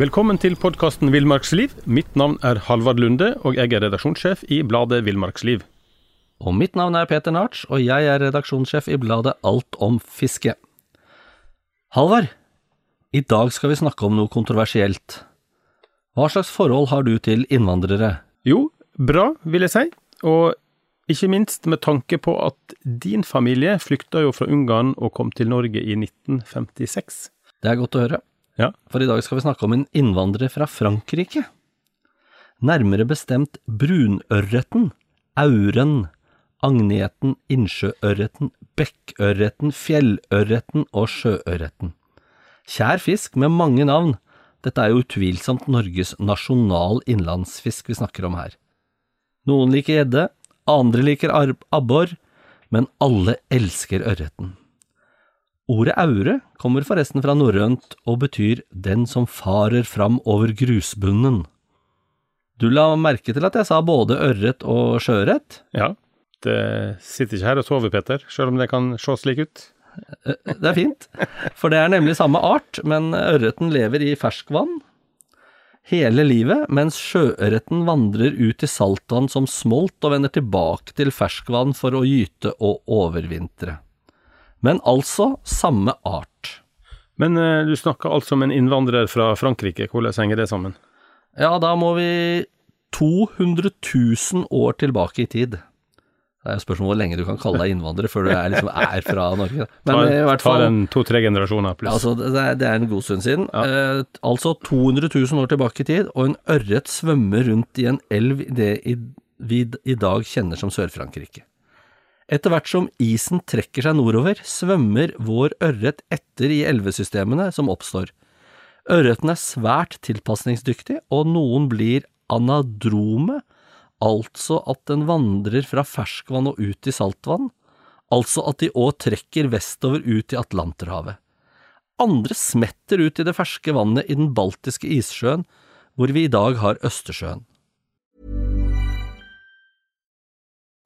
Velkommen til podkasten Villmarksliv. Mitt navn er Halvard Lunde, og jeg er redaksjonssjef i bladet Villmarksliv. Og mitt navn er Peter Narts, og jeg er redaksjonssjef i bladet Alt om fiske. Halvard, i dag skal vi snakke om noe kontroversielt. Hva slags forhold har du til innvandrere? Jo, bra, vil jeg si. Og ikke minst med tanke på at din familie flykta jo fra Ungarn og kom til Norge i 1956. Det er godt å høre. Ja. For i dag skal vi snakke om en innvandrer fra Frankrike. Nærmere bestemt brunørreten, auren, agneten, innsjøørreten, bekkørreten, fjellørreten og sjøørreten. Kjær fisk med mange navn. Dette er jo utvilsomt Norges nasjonal innlandsfisk vi snakker om her. Noen liker gjedde, andre liker abbor, men alle elsker ørreten. Ordet aure kommer forresten fra norrønt og betyr den som farer fram over grusbunnen. Du la merke til at jeg sa både ørret og sjøørret? Ja, det sitter ikke her og sover, Peter, sjøl om det kan se slik ut. Det er fint, for det er nemlig samme art, men ørreten lever i ferskvann hele livet, mens sjøørreten vandrer ut i saltvann som smolt og vender tilbake til ferskvann for å gyte og overvintre men altså samme art. Men uh, du snakker altså om en innvandrer fra Frankrike, hvordan henger det sammen? Ja, da må vi 200 000 år tilbake i tid. Det er jo spørsmål hvor lenge du kan kalle deg innvandrer før du er, liksom, er fra Norge. Men tar, i hvert fall to-tre generasjoner pluss. Altså, det, er, det, er, en god stund siden. Ja. Eh, altså 200 000 år tilbake i tid, og en ørret svømmer rundt i en elv i det vi i dag kjenner som Sør-Frankrike. Etter hvert som isen trekker seg nordover, svømmer vår ørret etter i elvesystemene som oppstår. Ørreten er svært tilpasningsdyktig, og noen blir anadrome, altså at den vandrer fra ferskvann og ut i saltvann, altså at de òg trekker vestover ut i Atlanterhavet. Andre smetter ut i det ferske vannet i den baltiske issjøen, hvor vi i dag har Østersjøen.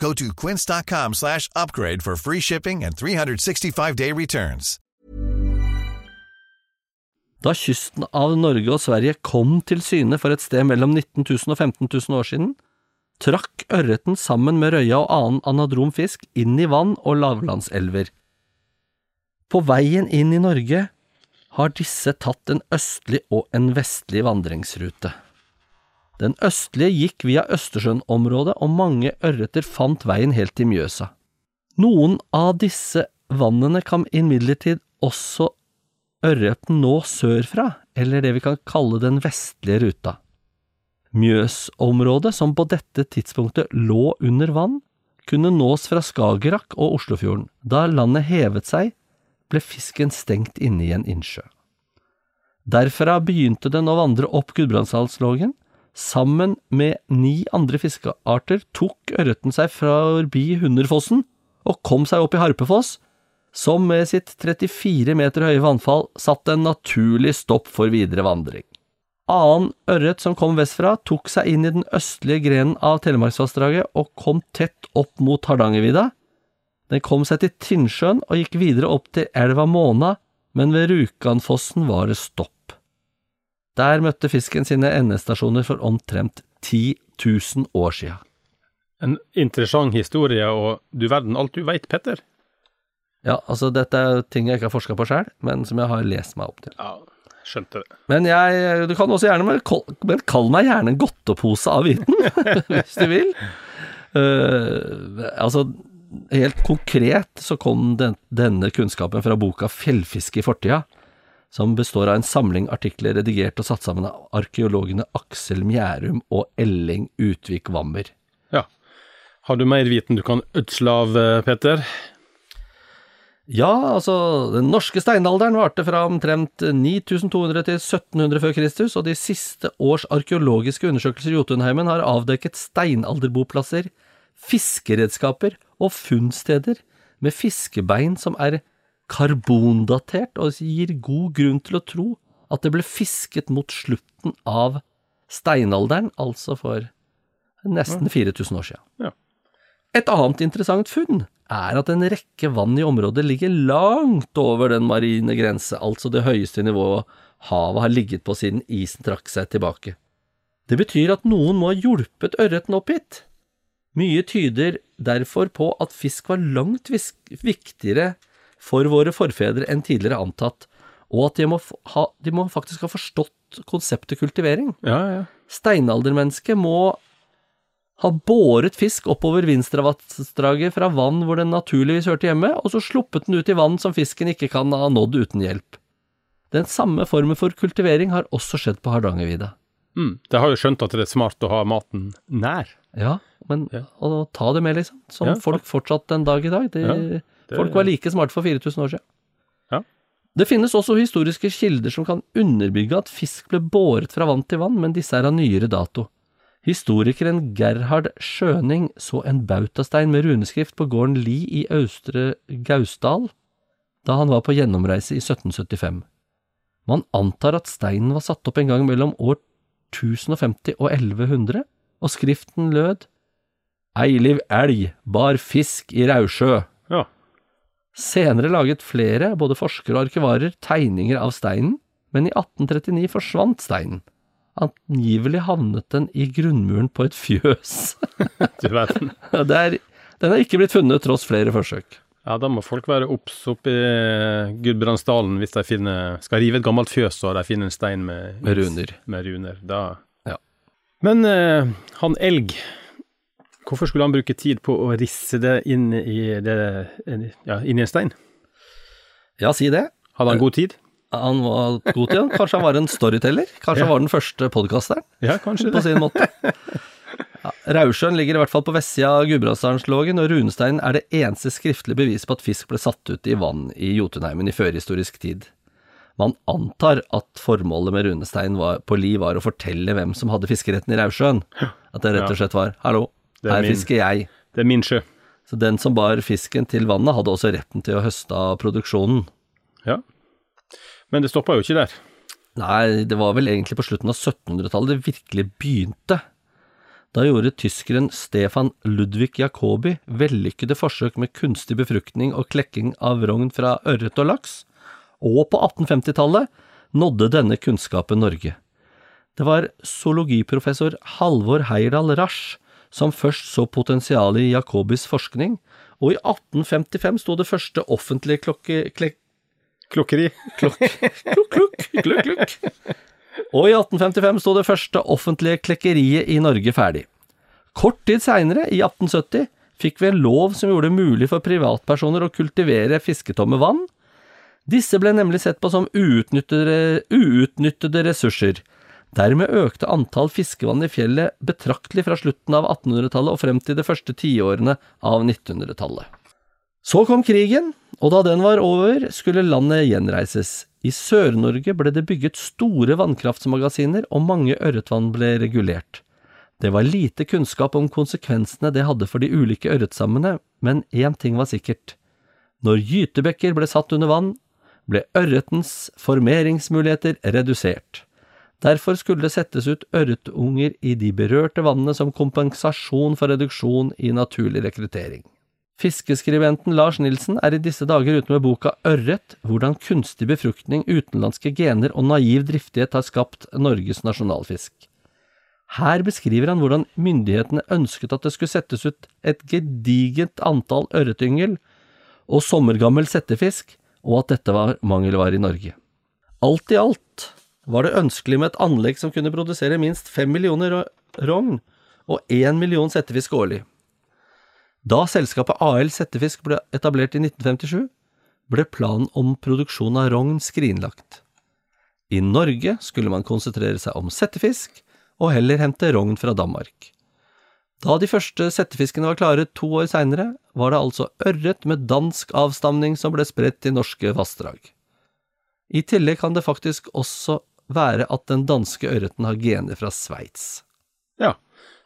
Go to quince.com slash upgrade for free shipping and 365-day returns. Da kysten av Norge og Sverige kom til syne for et sted mellom 19 000 og 15 000 år siden, trakk ørreten sammen med røya og annen anadrom fisk inn i vann og lavlandselver. På veien inn i Norge har disse tatt en østlig og en vestlig vandringsrute. Den østlige gikk via Østersjøen-området, og mange ørreter fant veien helt til Mjøsa. Noen av disse vannene kan imidlertid også ørreten nå sørfra, eller det vi kan kalle den vestlige ruta. Mjøsområdet, som på dette tidspunktet lå under vann, kunne nås fra Skagerrak og Oslofjorden. Da landet hevet seg, ble fisken stengt inne i en innsjø. Derfra begynte den å vandre opp Gudbrandsdalslågen, Sammen med ni andre fiskearter tok ørreten seg forbi Hunderfossen og kom seg opp i Harpefoss, som med sitt 34 meter høye vannfall satte en naturlig stopp for videre vandring. Annen ørret som kom vestfra, tok seg inn i den østlige grenen av Telemarksvassdraget og kom tett opp mot Hardangervidda. Den kom seg til Tinnsjøen og gikk videre opp til elva Måna, men ved Rjukanfossen var det stopp. Der møtte fisken sine endestasjoner for omtrent 10 000 år sia. En interessant historie, og du verden alt du veit, Petter. Ja, altså dette er ting jeg ikke har forska på sjøl, men som jeg har lest meg opp til. Ja, skjønte det. Men jeg, du kan også gjerne, men kall meg gjerne en godtepose av viten, hvis du vil. Uh, altså, helt konkret så kom den, denne kunnskapen fra boka Fjellfiske i fortida, som består av en samling artikler redigert og satt sammen av arkeologene Aksel Mjærum og Elling Utvik Wammer. Ja. Har du mer viten du kan ødsle av, eh, Peter? Ja, altså, den norske steinalderen varte fra omtrent 9200 til 1700 før Kristus, og de siste års arkeologiske undersøkelser i Jotunheimen har avdekket steinalderboplasser, fiskeredskaper og funnsteder med fiskebein som er karbondatert og gir god grunn til å tro at det ble fisket mot slutten av steinalderen, altså for nesten 4000 år siden. Ja. Et annet interessant funn er at en rekke vann i området ligger langt over den marine grense, altså det høyeste nivået havet har ligget på siden isen trakk seg tilbake. Det betyr at noen må ha hjulpet ørreten opp hit. Mye tyder derfor på at fisk var langt viktigere for våre forfedre enn tidligere antatt, og at de må, ha, de må faktisk ha forstått konseptet kultivering. Ja, ja. Steinaldermennesket må ha båret fisk oppover Vinstravassdraget fra vann hvor den naturligvis hørte hjemme, og så sluppet den ut i vann som fisken ikke kan ha nådd uten hjelp. Den samme formen for kultivering har også skjedd på Hardangervidda. Mm. De har jo skjønt at det er smart å ha maten nær. Ja, men Ja. å ta det med, liksom. Som Ja, folk fortsatt den dag i dag. Det, Ja, folk var like smarte for 4000 år siden. Ja. Det finnes også historiske kilder som kan underbygge at fisk ble båret fra vann til vann, men disse er av nyere dato. Historikeren Gerhard Schøning så en bautastein med runeskrift på gården Li i Austre Gausdal da han var på gjennomreise i 1775. Man antar at steinen var satt opp en gang mellom år 1050 og 1100, og skriften lød Eiliv elg bar fisk i Rausjø. Ja. Senere laget flere, både forskere og arkivarer, tegninger av steinen, men i 1839 forsvant steinen. Angivelig havnet den i grunnmuren på et fjøs. Du verden. Det er, den er ikke blitt funnet tross flere forsøk. Ja, da må folk være obs oppe i Gudbrandsdalen hvis de finner, skal rive et gammelt fjøs og de finner en stein med, Med runer. Med runer. Da. Ja. Men eh, han elg, hvorfor skulle han bruke tid på å risse det inn i, det, ja, inn i en stein? Ja, si det. Hadde han god tid? Han var god til det. Kanskje han var en storyteller? Kanskje han var den første podkasteren? Ja, kanskje det. på sin måte. Ja, Raudsjøen ligger i hvert fall på vestsida av Gudbrandsdalslågen, og runesteinen er det eneste skriftlige beviset på at fisk ble satt ut i vann i Jotunheimen i førhistorisk tid. Man antar at formålet med runestein på Li var å fortelle hvem som hadde fiskeretten i Raudsjøen. At det rett og slett var 'hallo, Det er her min. fisker jeg'. Det er min sjø. Så den som bar fisken til vannet, hadde også retten til å høste av produksjonen. Ja. Men det stoppa jo ikke der. Nei, det var vel egentlig på slutten av 1700-tallet det virkelig begynte. Da gjorde tyskeren Stefan Ludvig Jacobi vellykkede forsøk med kunstig befruktning og klekking av rogn fra ørret og laks, og på 1850-tallet nådde denne kunnskapen Norge. Det var zoologiprofessor Halvor Heyerdahl Rasch som først så potensialet i Jacobis forskning, og i 1855 sto det første offentlige klokke... Klek, Klokkeri. klokk, klokk, klokk, klokk, klokk. Og i 1855 sto det første offentlige klekkeriet i Norge ferdig. Kort tid seinere, i 1870, fikk vi en lov som gjorde det mulig for privatpersoner å kultivere fisketomme vann. Disse ble nemlig sett på som uutnyttede, uutnyttede ressurser. Dermed økte antall fiskevann i fjellet betraktelig fra slutten av 1800-tallet og frem til de første tiårene av 1900-tallet. Så kom krigen, og da den var over, skulle landet gjenreises. I Sør-Norge ble det bygget store vannkraftmagasiner, og mange ørretvann ble regulert. Det var lite kunnskap om konsekvensene det hadde for de ulike ørretstammene, men én ting var sikkert. Når gytebekker ble satt under vann, ble ørretens formeringsmuligheter redusert. Derfor skulle det settes ut ørretunger i de berørte vannene som kompensasjon for reduksjon i naturlig rekruttering. Fiskeskribenten Lars Nilsen er i disse dager ute med boka Ørret, hvordan kunstig befruktning, utenlandske gener og naiv driftighet har skapt Norges nasjonalfisk. Her beskriver han hvordan myndighetene ønsket at det skulle settes ut et gedigent antall ørretyngel og sommergammel settefisk, og at dette var mangelvare i Norge. Alt i alt var det ønskelig med et anlegg som kunne produsere minst fem millioner rogn og én million settefisk årlig. Da selskapet AL Settefisk ble etablert i 1957, ble planen om produksjon av rogn skrinlagt. I Norge skulle man konsentrere seg om settefisk, og heller hente rogn fra Danmark. Da de første settefiskene var klare to år seinere, var det altså ørret med dansk avstamning som ble spredt til norske vassdrag. I tillegg kan det faktisk også være at den danske ørreten har gener fra Sveits. Ja,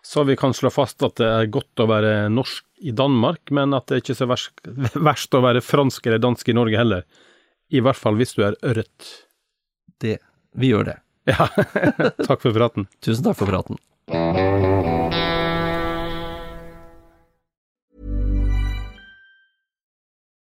så vi kan slå fast at det er godt å være norsk i Danmark, men at det er ikke så verst, verst å være fransk eller dansk i Norge heller. I hvert fall hvis du er ørret. Det Vi gjør det. Ja, takk for praten. Tusen takk for praten.